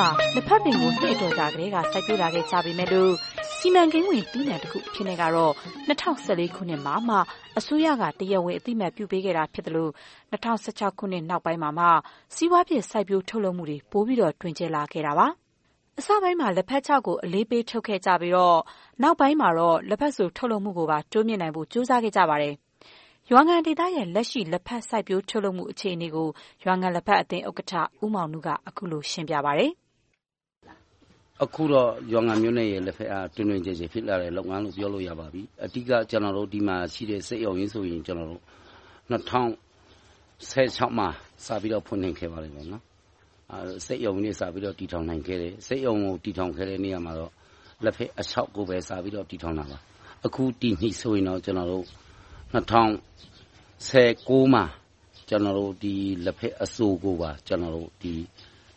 မှာ လက်ဖက်ပင်ကို နှစ်အတော်ကြာကတည်းက စိုက်ပျိုးလာခဲ့ကြပေမဲ့လို့ စီမံကိန်းဝင် သီးနှံတခုအဖြစ်နဲ့ကတော့ ၂၀၁၄ ခုနှစ်မှာမှ အစိုးရက တရားဝင် အသိအမှတ်ပြုပေးခဲ့တာ ဖြစ်သလို ၂၀၁၆ ခုနှစ်နောက်ပိုင်းမှာမှ စီးပွားဖြစ် စိုက်ပျိုးထုတ်လုပ်မှုတွေ ပိုပြီးတွင်ကျယ်လာခဲ့တာပါ။အစပိုင်းမှာ လက်ဖက်ခြောက်ကို အလေးပေးထုတ်ခဲ့ကြပြီးနောက်ပိုင်းမှာတော့ လက်ဖက်စိုထုတ်လုပ်မှုကိုပါ တိုးမြှင့်နိုင်ဖို့ ကြိုးစားခဲ့ကြပါတယ်။ရွာငံဒေသရဲ့ လက်ရှိ လက်ဖက်စိုက်ပျိုးထုတ်လုပ်မှု အခြေအနေကို ရွာငံလက်ဖက်အသင်းဥက္ကဋ္ဌ ဦးမောင်နုက အခုလို ရှင်းပြပါတယ်။ အခုတော့ရွာငံမြို့နယ်ရဲ့လက်ဖက်အားတွင်တွင်ကျယ်ကျယ်ဖြစ်လာတဲ့လုပ်ငန်းလို့ပြောလို့ရပါပြီ။အဓိကကျနော်တို့ဒီမှာရှိတဲ့စက်ရုံကြီးဆိုရင်ကျနော်တို့၂၀၁၆မှာစပြီးတော့ဖွင့်လှစ်ခဲ့ပါတယ်။စက်ရုံကြီးတွေစပြီးတော့တည်ထောင်နိုင်ခဲ့တယ်။စက်ရုံကိုတည်ထောင်ခဲ့တဲ့နေရာမှာတော့လက်ဖက်အခြောက်ကိုပဲစပြီးတော့တည်ထောင်တာပါ။အခုတည်နှစ်ဆိုရင်တော့ကျနော်တို့၂၀၁၉မှာကျနော်တို့လက်ဖက်အစိုကိုပါ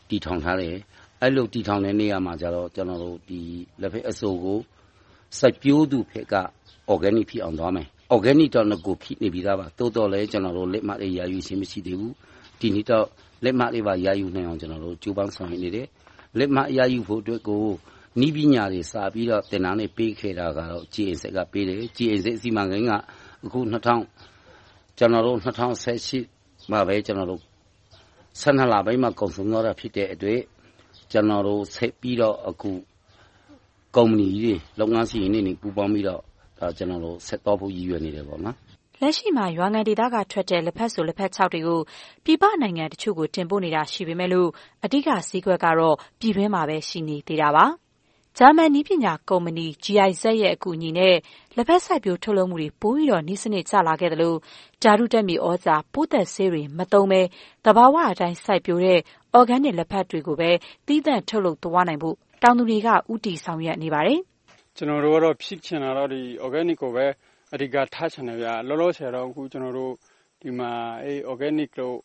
တည်ထောင်ထားတယ်။ အဲဒီလိုတည်ထောင်တဲ့နေရာမှာတော့လက်ဖက်အစိုကိုစိုက်ပျိုးသူဘက်ကအော်ဂဲနစ်ဖြစ်အောင်သွားမယ်။အော်ဂဲနစ်တော့နဂိုဖြစ်နေပြီသားပါ။သို့သော်လဲလက်မှတ်တွေရယူခြင်းမရှိသေးဘူး။ဒီနှစ်တော့လက်မှတ်တွေရယူနိုင်အောင်ကြိုးပမ်းဆောင်ရွက်နေတယ်။လက်မှတ်ရယူဖို့အတွက်ကိုနည်းပညာတွေစပြီးတော့သင်တန်းတွေပေးခဲ့တာကတော့ GIZ ကပေးတယ်။ GIZ စီမံကိန်းကအခု၂၀၁၈မှာပဲလပိုင်းမှာကုန်ဆုံးသွားတာဖြစ်တဲ့အတွက် ကျနော်တို့ဆက်ပြီးတော့ကုမ္ပဏီကြီးတွေလုပ်ငန်းရှင်ကြီးတွေနဲ့ပူးပေါင်းပြီးတော့ဆက်သွားဖို့ရည်ရွယ်နေတယ်။လက်ရှိမှာရွာငံဒေသကထွက်တဲ့လက်ဖက်စိုလက်ဖက်ခြောက်တွေကိုပြည်ပနိုင်ငံတချို့ကိုတင်ပို့နေတာရှိပေမယ့်အဓိကဈေးကွက်ကတော့ပြည်တွင်းမှာပဲရှိနေသေးတာပါ။ ဂျာမန်နည်းပညာကုမ္ပဏီ GIZ ရဲ့ အကူအညီနဲ့ လက်ဖက်စိုက်ပျိုးထုတ်လုပ်မှုတွေ ပိုပြီးနည်းစနစ်ကျလာခဲ့သလို ဓာတုဓာတ်မြေသြဇာ၊ပိုးသတ်ဆေးတွေ မသုံးဘဲ သဘာဝအတိုင်း စိုက်ပျိုးတဲ့ အော်ဂဲနစ်လက်ဖက်တွေကိုပဲ သီးသန့် ထုတ်လုပ်သွားနိုင်ဖို့ တောင်သူတွေက ဦးတည် ဆောင်ရွက်နေပါတယ်။“ကျနော်တို့ကတော့ ဖြစ်ချင်တာကတော့ အော်ဂဲနစ်ကိုပဲ အဓိက ထားချင်တယ်။လောလောဆယ်တော့ကျနော်တို့ ဒီမှာ အော်ဂဲနစ်လို့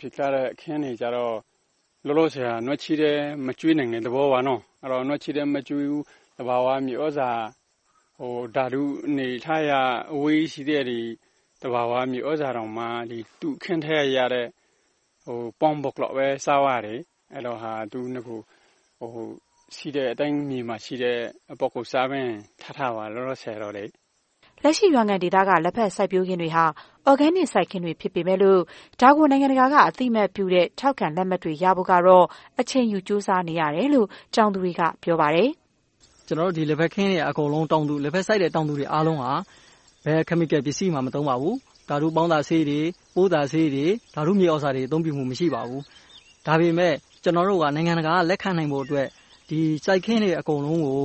ဖြစ်ထားတဲ့ အခင်းတွေကျတော့ လောလောဆယ်နွားချေးလည်းမကျွေးနိုင်တဲ့သဘောပါ။နွားချေးလည်းမကျွေးဘူး။သဘာဝမြေသြဇာဓာတုအနေအထားအရအဝေးကြီးရှိတဲ့သဘာဝမြေသြဇာတောင်မှသူ့အခင်းထဲကရတဲ့ပေါင်ပေါက်လောက်ပဲစားရတယ်။အဲဒီတော့သူနဂိုရှိတဲ့အတိုင်းမြေမှာရှိတဲ့အပေါက်ကိုစားပဲထားထားပါလောလောဆယ်တော့။”လ က်ရှိ ရွာငံဒေသက လက်ဖက်စိုက်ပျိုးခင်းတွေဟာ အော်ဂဲနစ် စိုက်ခင်းတွေ ဖြစ်ပေမယ့်ဒါကို နိုင်ငံတကာက အသိအမှတ်ပြုတဲ့ ထောက်ခံလက်မှတ်တွေ ရဖို့ကတော့ အချိန်ယူ ကြိုးစားနေရတယ်လို့ တောင်သူတွေက ပြောပါတယ်။“ကျနော်တို့ဒီလက်ဖက်ခင်းတွေ အကုန်လုံး လက်ဖက်စိုက်တဲ့ တောင်သူတွေ အားလုံးဟာ ဘယ် Chemical ပစ္စည်းမှ မသုံးပါဘူး။ဓာတုပေါင်းစပ်ဆေးတွေ၊ပိုးသတ်ဆေးတွေ၊ဓာတုမြေသြဇာတွေ အသုံးပြုမှု မရှိပါဘူး။ဒါပေမဲ့ ကျနော်တို့က နိုင်ငံတကာက လက်ခံနိုင်ဖို့အတွက် ဒီစိုက်ခင်းတွေ အကုန်လုံးကို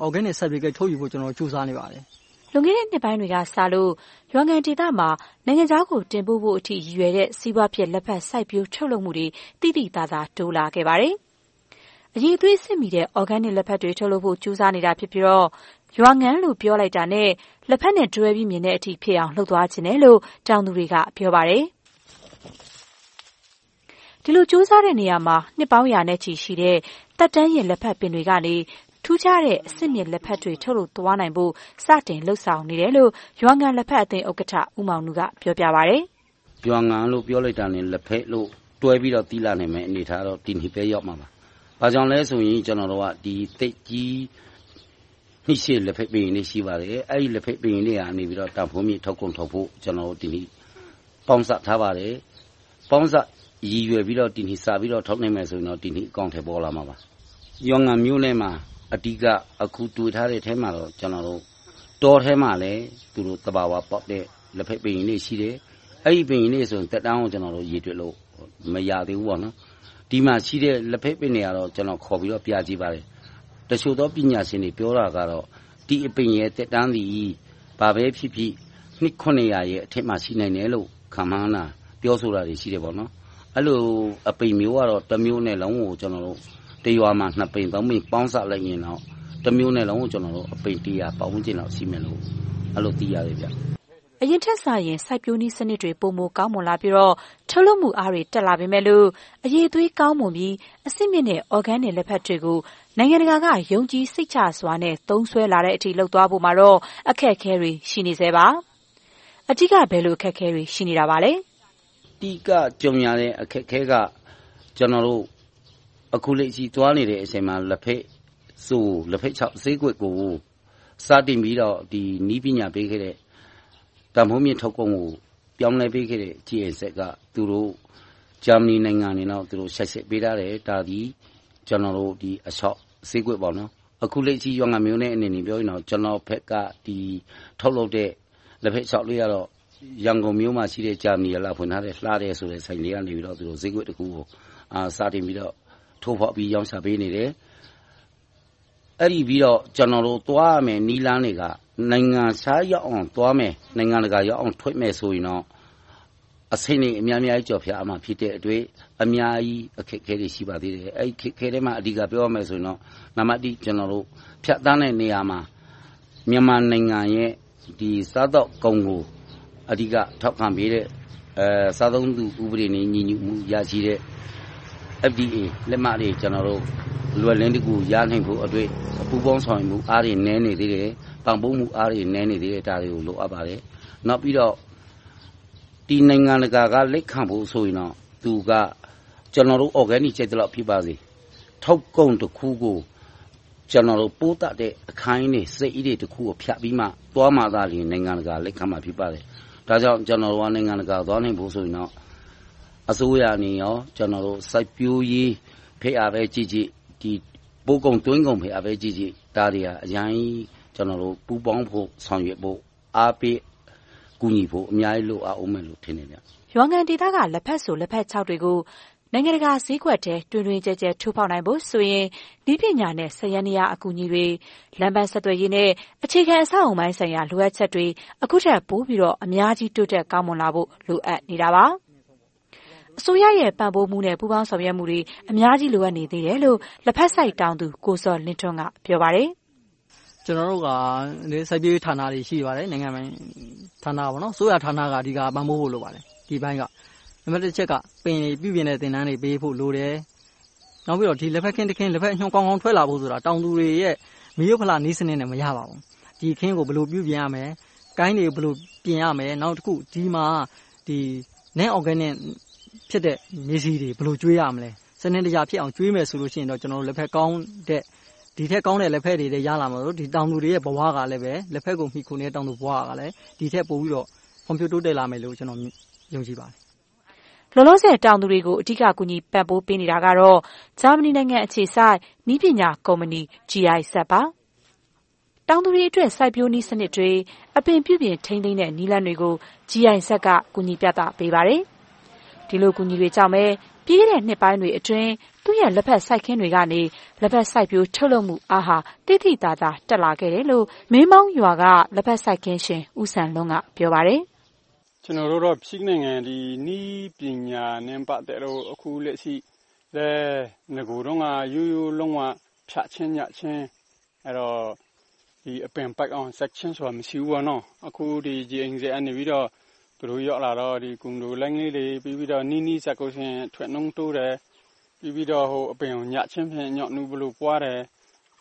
အော်ဂဲနစ် Certificate ထုတ်ယူဖို့ ကြိုးစားနေပါတယ်။” လွန်ခဲ့တဲ့နှစ်ပိုင်းတွေကစလို့ ရွာငံဒေသမှာ နိုင်ငံခြားကို တင်ပို့ဖို့အထိ ရည်ရွယ်တဲ့ စီးပွားဖြစ် လက်ဖက်စိုက်ပျိုးထုတ်လုပ်မှုတွေ သိသိသာသာ တိုးလာခဲ့ပါတယ်။အရည်အသွေးစစ်မီတဲ့ အော်ဂဲနစ်လက်ဖက်တွေ ထုတ်လုပ်ဖို့ ကြိုးစားနေတာဖြစ်ပြီးရွာငံလို့ ပြောလိုက်တာနဲ့ လက်ဖက်နဲ့တွဲပြီးမြင်တဲ့အထိဖြစ်အောင် လုပ်သွားချင်တယ်လို့ တောင်သူတွေက ပြောပါတယ်။ဒီလိုကြိုးစားတဲ့နေရာမှာ နှစ်ပေါင်းရာနဲ့ချီရှိတဲ့ သက်တမ်းရင့် လက်ဖက်ပင်တွေကနေ ထူးခြားတဲ့အဆင့်မြင့်လက်ဖက်တွေ ထုတ်လုပ်သွားနိုင်ဖို့ စတင်လုပ်ဆောင်နေတယ်လို့ ရွာငံလက်ဖက်အသင်း ဥက္ကဋ္ဌ ဦးမောင်နုက ပြောပြပါတယ်။“ရွာငံလို့ ပြောလိုက်တာနဲ့ လက်ဖက်လို့ တွဲပြီးတော့သီးလာနိုင်မယ့် အနေအထားကတော့ ဒီနှစ်ပဲရောက်မှာပါ။ဘာကြောင့်လဲဆိုရင် ကျနော်တို့ကသိပ်ကြီးနှစ်ရှည် လက်ဖက်ပင်တွေ ရှိပါတယ်။အဲဒီလက်ဖက်ပင်တွေကနေ တန်ဖိုးမြင့် ထုတ်ကုန်ထုတ်ဖို့ ကျနော်တို့ ဒီနှစ်ပေါင်းစပ်ထားပါတယ်။ပေါင်းစပ်ရည်ရွယ်ပြီးတော့ ဒီနှစ်စပြီးတော့ထုတ်နိုင်မယ်ဆိုရင်တော့ ဒီနှစ် အကောင်အထည် ပေါ်လာမှာပါ။ရွာငံမြို့နယ်မှာ အဓိကအခုတွေ့ထားတဲ့အထဲမှာတော့ကျနော်တို့တောထဲမှာလည်းသူတို့သဘာဝပေါက်တဲ့လက်ဖက်ပင်တွေရှိတယ်။အဲဒီပင်တွေဆိုရင်သက်တမ်းကိုရေတွက်လို့မရသေးဘူး။ဒီမှာရှိတဲ့လက်ဖက်ပင်တွေကတော့ကျနော်ခေါ်ပြီးတော့ပြကြည့်ပါတယ်။တချို့သောပညာရှင်တွေပြောတာကတော့ဒီအပင်ရဲ့သက်တမ်းသည်ဘာပဲဖြစ်ဖြစ်နှစ်ရဲ့အထက်မှာရှိနိုင်တယ်လို့ခန့်မှန်းတာပြောဆိုတာတွေရှိတယ်။အဲဒီလိုအပင်မျိုးကတော့တမျိုးနဲ့လုံးကိုတ ရွာမှာနှစ်ပင်သုံးပင်ပေါင်းစပ်လိုက်ရင်တော့တမျိုးနဲ့လုံးကိုအပင်တစ်ရာပတ်ဝန်းကျင်လောက်ရှိမယ်လို့အဲဒီလိုသိရတယ်။အရင်ထက်စာရင်စိုက်ပျိုးနည်းစနစ်တွေပိုမိုကောင်းမွန်လာပြီးထုတ်လုပ်မှုအားတွေတက်လာပေမယ့်အရည်အသွေးကောင်းမွန်ပြီးအဆင့်မြင့်တဲ့အော်ဂဲနစ်လက်ဖက်တွေကိုနိုင်ငံတကာကယုံကြည်စိတ်ချစွာနဲ့သုံးစွဲလာတဲ့အထိလုပ်သွားဖို့မှာတော့အခက်အခဲတွေရှိနေဆဲပါ။အဓိကဘယ်လိုအခက်အခဲတွေရှိနေတာပါလဲ။အဓိကကြုံရတဲ့အခက်အခဲကကျနော်တို့အ အခုလက်ရှိသွားနေတဲ့အချိန်မှာလက်ဖက်ဆိုလက်ဖက်ချောက်ဈေးကွက်ကိုစတင်ပြီးတော့ဒီနီးပညာပေးခဲ့တဲ့တန်ဖိုးမြင့်ထုတ်ကုန်ကိုပြောင်းလဲပေးခဲ့တဲ့ GS ကသူတို့ဂျာမနီနိုင်ငံနေတော့သူတို့ဆက်ဆက်ပေးထားတယ်ဒါဒီကျွန်တော်တို့ဒီအချောက်ဈေးကွက်ပေါ့နော်အခုလက်ရှိရွာငံမျိုးနဲ့အနေနဲ့ပြောရင်တော့ကျွန်တော်ဖက်ကဒီထုတ်လုပ်တဲ့လက်ဖက်ချောက်လေးကတော့ရန်ကုန်မြို့မှာရှိတဲ့ဂျာမနီကလာဖွင့်ထားတဲ့လှတဲ့ဆိုတဲ့ဆိုင်လေးကနေပြီးတော့သူတို့ဈေးကွက်တစ်ခုကိုအာစတင်ပြီးတော့ ထိုးဖောက်ပြီးရောင်းချပေးနေတယ်အဲ့ဒီပြီးတော့ကျွန်တော်တို့သွားရမယ်နီလန်းတွေကနိုင်ငံစားရောက်အောင်သွားမယ်နိုင်ငံတကာရောက်အောင်ထွက်မယ်ဆိုရင်တော့အစိမ့်နေအများများကြော်ဖျားအမှဖြစ်တဲ့အတွက်အများကြီးအခက်အခဲတွေရှိပါသေးတယ်အဲ့ဒီခက်ခဲတွေမှာအဓိကပြောရမယ်ဆိုရင်တော့နံပါတ်1ကျွန်တော်တို့ဖြတ်တန်းတဲ့နေရာမှာမြန်မာနိုင်ငံရဲ့ဒီစားတော့ကုံကိုအဓိကထောက်ခံပေးတဲ့အဲစားသုံးသူဥပဒေနဲ့ညီညွတ်မှုရရှိတဲ့ FDA လက်မှတ်တွေကျွန်တော်တို့လွယ်လင်းတကူရနိုင်ဖို့အတွက်ပူပေါင်းဆောင်မှုအားတွေနည်းနေသေးတယ်။ပံ့ပိုးမှုအားတွေနည်းနေသေးတယ်ဒါတွေကိုလိုအပ်ပါတယ်။နောက်ပြီးတော့ဒီနိုင်ငံတကာကလက်ခံဖို့ဆိုရင်တော့သူကကျွန်တော်တို့ organic ကျက်တဲ့လောက်ဖြစ်ပါစေ။ထောက်ကုံတစ်ခုကိုကျွန်တော်တို့ပိုးတတ်တဲ့အခိုင်းတွေစိတ် ý တွေတစ်ခုကိုဖြတ်ပြီးမှသွားမှသာလျှင်နိုင်ငံတကာလက်ခံမှာဖြစ်ပါတယ်။ဒါကြောင့်ကျွန်တော်တို့ကနိုင်ငံတကာသွားနိုင်ဖို့ဆိုရင်တော့ အစိုးရအနေရော ကျွန်တော်တို့ စိုက်ပျိုးရေးဖိအားပဲကြည့်ကြည့်ဒီပိုးကုံတွင်းကုံဖိအားပဲကြည့်ကြည့် ဒါတွေဟာအရင်ကျွန်တော်တို့ ပူပေါင်းဖို့ ဆောင်ရွက်ဖို့ အားပေးကူညီဖို့ အများကြီး လိုအားအောင်မယ်လို့ ထင်နေကြ။ရွာငံဒေသက လက်ဖက်ဆို လက်ဖက်6တွေကို နိုင်ငံတကာဈေးကွက်ထဲ တွင်တွင်ကျဲကျဲထိုးဖောက်နိုင်ဖို့ဆိုရင်ဤပညာနဲ့ဆရန်ရအကူအညီတွေ လမ်းပန်းဆက်သွယ်ရေးနဲ့ အခြေခံအဆောက်အုံပိုင်းဆိုင်ရာ လိုအပ်ချက်တွေအခုထက်ပိုပြီးတော့အများကြီး တိုးတက်ကောင်းမွန်လာဖို့ လိုအပ်နေတာပါ။ အစိုးရရဲ့ ပံ့ပိုးမှုနဲ့ ပူးပေါင်းဆောင်ရွက်မှုတွေ အများကြီး လိုအပ်နေသေးတယ်လို့ လက်ဖက်စိုက်တောင်သူ ကိုဇော်လင်းထွန်းက ပြောပါတယ်။ကျနော်တို့က စိုက်ပျိုးရေးဌာနတွေ ရှိပါတယ်။နိုင်ငံပိုင်ဌာနပေါ့နော်။အစိုးရဌာနက အဓိက ပံ့ပိုးဖို့လိုပါတယ်။ဒီအပိုင်းက။နံပါတ်တစ်အချက်က ပင်တွေပြုပြင်တဲ့ သင်တန်းတွေပေးဖို့လိုတယ်။နောက်ပြီးတော့ဒီလက်ဖက်ခင်းတခင်း လက်ဖက်အညွှန်းကောင်းကောင်းထွက်လာဖို့ဆိုတာ တောင်သူတွေရဲ့ မိရိုးဖလာနည်းစနစ်နဲ့ မရပါဘူး။ဒီခင်းကို ဘယ်လိုပြုပြင်ရမယ်။ကိုင်းတွေကို ဘယ်လိုပြင်ရမယ်။နောက်တခု ဒီမှာ Net Organic ဖြစ်တဲ့မြေဆီတွေဘယ်လိုကျွေးရမလဲ။စနစ်တကျဖြစ်အောင်ကျွေးမယ်ဆိုရင်တော့လက်ဖက်ကောင်းတဲ့ဒီထက်ကောင်းတဲ့လက်ဖက်တွေလည်းရလာမှာမို့တောင်သူတွေရဲ့ဘဝကလည်းလက်ဖက်ကိုမှီခိုနေတဲ့တောင်သူဘဝကလည်းဒီထက်ပိုပြီးတော့ဖွံ့ဖြိုးတိုးတက်လာမယ်လို့ကျနော်ယုံကြည်ပါတယ်။လောလောဆယ်တောင်သူတွေကိုအဓိကကူညီပံ့ပိုးပေးနေတာကတော့ဂျာမနီနိုင်ငံအခြေစိုက်နည်းပညာကုမ္ပဏီ GIZ ပါ။တောင်သူတွေအတွက်စိုက်ပျိုးနည်းစနစ်တွေ၊အပင်ပြုပြင်ထိန်းသိမ်းတဲ့နည်းလမ်းတွေကို GIZ ကကူညီပြသပေးပါတယ် ဒီလိုကူညီတွေကြောင့်ပဲ ပြီးခဲ့တဲ့နှစ်ပိုင်းတွေအတွင်း သူ့ရဲ့ လက်ဖက်စိုက်ခင်းတွေကနေ လက်ဖက်စိုက်ပျိုး ထုတ်လုပ်မှုအားဟာ သိသိသာသာ တက်လာခဲ့တယ်လို့ မင်းမောင်းရွာက လက်ဖက်စိုက်ခင်းရှင် ဦးစံလွန်းက ပြောပါတယ်။“ကျနော်တို့တော့ ဖြစ်နိုင်ငံနည်းပညာနဲ့ ပတ်သက်လို့ အခုလက်ရှိလည်း နဂိုတုန်းက ရိုးရိုးလုံးဝ ဖြတ်ခြင်းညှပ်ခြင်း အပင်ပိုက်အောင် စိုက်ခြင်းဆိုတာ မရှိဘူးပေါ့နော်။အခု GIZ ကနေပြီးတော့ သူတို့ရောက်လာတော့ဒီကွန်ဒိုလိုင်းလေးတွေပြီးပြီးတော့နီးနီးစပ်ကုရှင်ထွက်နှုံတိုးတယ်ပြီးပြီးတော့ဟိုအပင်ကိုညချင်းဖြင့်ညော့နူးဘလို့ပွားတယ်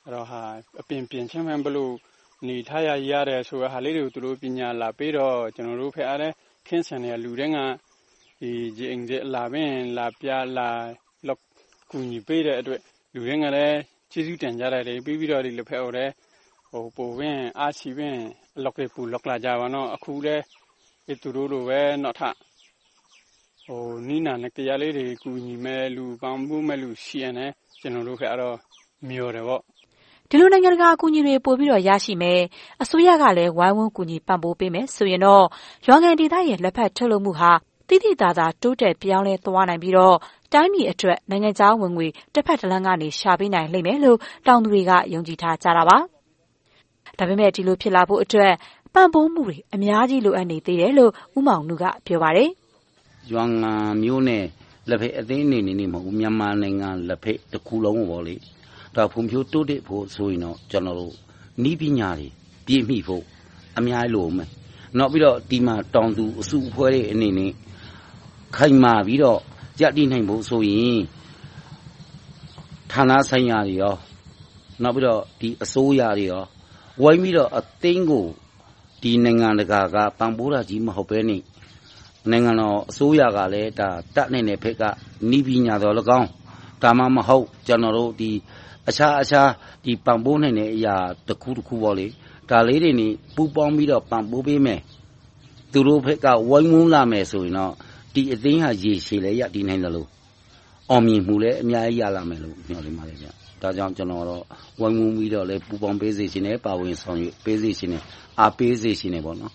အဲ့တော့ဟာအပင်ပြင်ချင်းဖြင့်ဘလို့နေထားရရတယ်ဆိုတဲ့ဟာလေးတွေကိုသူတို့ပညာလာပြီးတော့ကျွန်တော်တို့ဖက်အားလဲခင်းဆန်တဲ့လူတွေကဒီဂျင်းဂျလာပင်လာပြလာလောက်ကူညီပေးတဲ့အတွက်လူတွေကလည်းကျေးဇူးတင်ကြတယ်ပြီးပြီးတော့ဒီလက်ဖက်ဟိုတဲ့ဟိုပိုပင်အားချီပင်လောက်လေပူလောက်လာကြပါတော့အခုလ ည်းသူတို့လိုပဲနောက်ထပ်နီးနာနဲ့ကယားလေးတွေကူညီမယ့်လူ၊ပံ့ပိုးမယ့်လူရှိရင်လည်းကျနော်တို့ကတော့မျှော်တယ်ပေါ့။”ဒီလိုနိုင်ငံတကာအကူအညီတွေပိုပြီးရရှိမယ်၊အစိုးရကလည်းဝိုင်းဝန်းကူညီပံ့ပိုးပေးမယ်ဆိုရင်တော့ရွာငံဒေသရဲ့လက်ဖက်ထုတ်လုပ်မှုဟာသိသိသာသာတိုးတက်ပြောင်းလဲသွားနိုင်ပြီးတိုင်းပြည်အတွက်နိုင်ငံခြားဝင်ငွေတဖက်တလမ်းကနေရှာပေးနိုင်လိမ့်မယ်လို့တောင်သူတွေကယုံကြည်ထားကြတာပါ။ဒါပေမဲ့ဒီလိုဖြစ်လာဖို့အတွက် ပံ့ပိုးမှုတွေ အများကြီး လိုအပ်နေသေးတယ်လို့ ဦးမောင်နုက ပြောပါတယ်။“ရွာငံမြို့နယ် လက်ဖက်အသင်းအနေနဲ့မဟုတ်ဘူး မြန်မာနိုင်ငံ လက်ဖက်တခုလုံးကိုပေါ့လေ။ဒါဖွံ့ဖြိုးတိုးတက်ဖို့ဆိုရင်တော့ ကျနော်တို့ နည်းပညာတွေ ပြည့်မီဖို့ အများကြီးလိုဦးမယ်။နောက်ပြီးတော့ ဒီမှာ တောင်သူအစုအဖွဲ့တွေအနေနဲ့ ခိုင်မာပြီးတော့ ရပ်တည်နိုင်ဖို့ဆိုရင် ဌာနဆိုင်ရာတွေရော နောက်ပြီးတော့ အစိုးရတွေရော ဝိုင်းပြီးတော့ အသင်းကို ဒီနိုင်ငံတကာကပံ့ပိုးတာကြီးမဟုတ်ဘဲနဲ့နိုင်ငံတော်အစိုးရကလည်းဒါတပ်နေတဲ့ဘက်ကနီးပညာတော်၎င်းဒါဒါမှမဟုတ်ကျွန်တော်တို့ဒီအခြားအခြားဒီပံ့ပိုးနိုင်တဲ့အရာတစ်ခုတစ်ခုပေါ့လေဒါလေးတွေနေပူပေါင်းပြီးတော့ပံ့ပိုးပေးမယ်သူတို့ဘက်ကဝိုင်းဝန်းလာမယ်ဆိုရင်တော့ဒီအသိဟာရေရှည်လည်းရတည်နိုင်တယ်လို့ အောင်မြင်မှုလည်းအများကြီးရလာမယ်လို့ပြောနေပါတယ်ဗျဒါကြောင့်ကျွန်တော်တော့ဝိုင်းဝန်းပြီးတော့လည်းပူပေါင်းပေးစေခြင်းနဲ့ပါဝင်ဆောင်ရွက်ပေးစေခြင်းနဲ့အားပေးစေခြင်းနဲ့ပေါ့နော်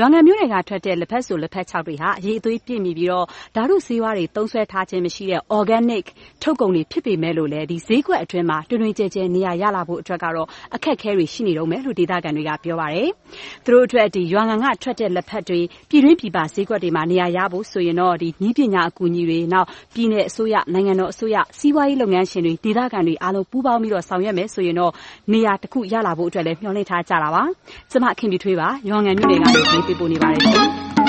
ရွာငံမြို့နယ်ကထွက်တဲ့ လက်ဖက်စိုလက်ဖက်ခြောက်တွေဟာ အရည်အသွေးပြည့်မီပြီးတော့ဓာတုဆေးဝါးတွေ သုံးစွဲထားခြင်းမရှိတဲ့ organic ထုတ်ကုန်တွေ ဖြစ်ပေမယ့်လို့လည်း ဈေးကွက်အတွင်းမှာ တွင်တွင်ကျယ်ကျယ် နေရာရလာဖို့အတွက်ကတော့ အခက်အခဲတွေ ရှိနေတုန်းပဲလို့ ဒေသခံတွေက ပြောပါတယ်။သူတို့အတွက် ရွာငံကထွက်တဲ့ လက်ဖက်တွေ ပြည်တွင်းပြည်ပ ဈေးကွက်တွေမှာ နေရာရဖို့ဆိုရင်တော့ နည်းပညာအကူအညီတွေ၊နောက်ပြည်နယ်အစိုးရ၊နိုင်ငံတော်အစိုးရ၊စီးပွားရေးလုပ်ငန်းရှင်တွေ၊ဒေသခံတွေ အားလုံးပူးပေါင်းပြီးတော့ ဆောင်ရွက်မယ်ဆိုရင်တော့ နေရာတခု ရလာဖို့အတွက်လည်း မျှော်လင့်ထားကြတာပါ။ကျမ ခင်ဖြူထွေးပါ။ရွာငံမြို့နယ်ကနေ သတင်းပေးပို့နေပါတယ်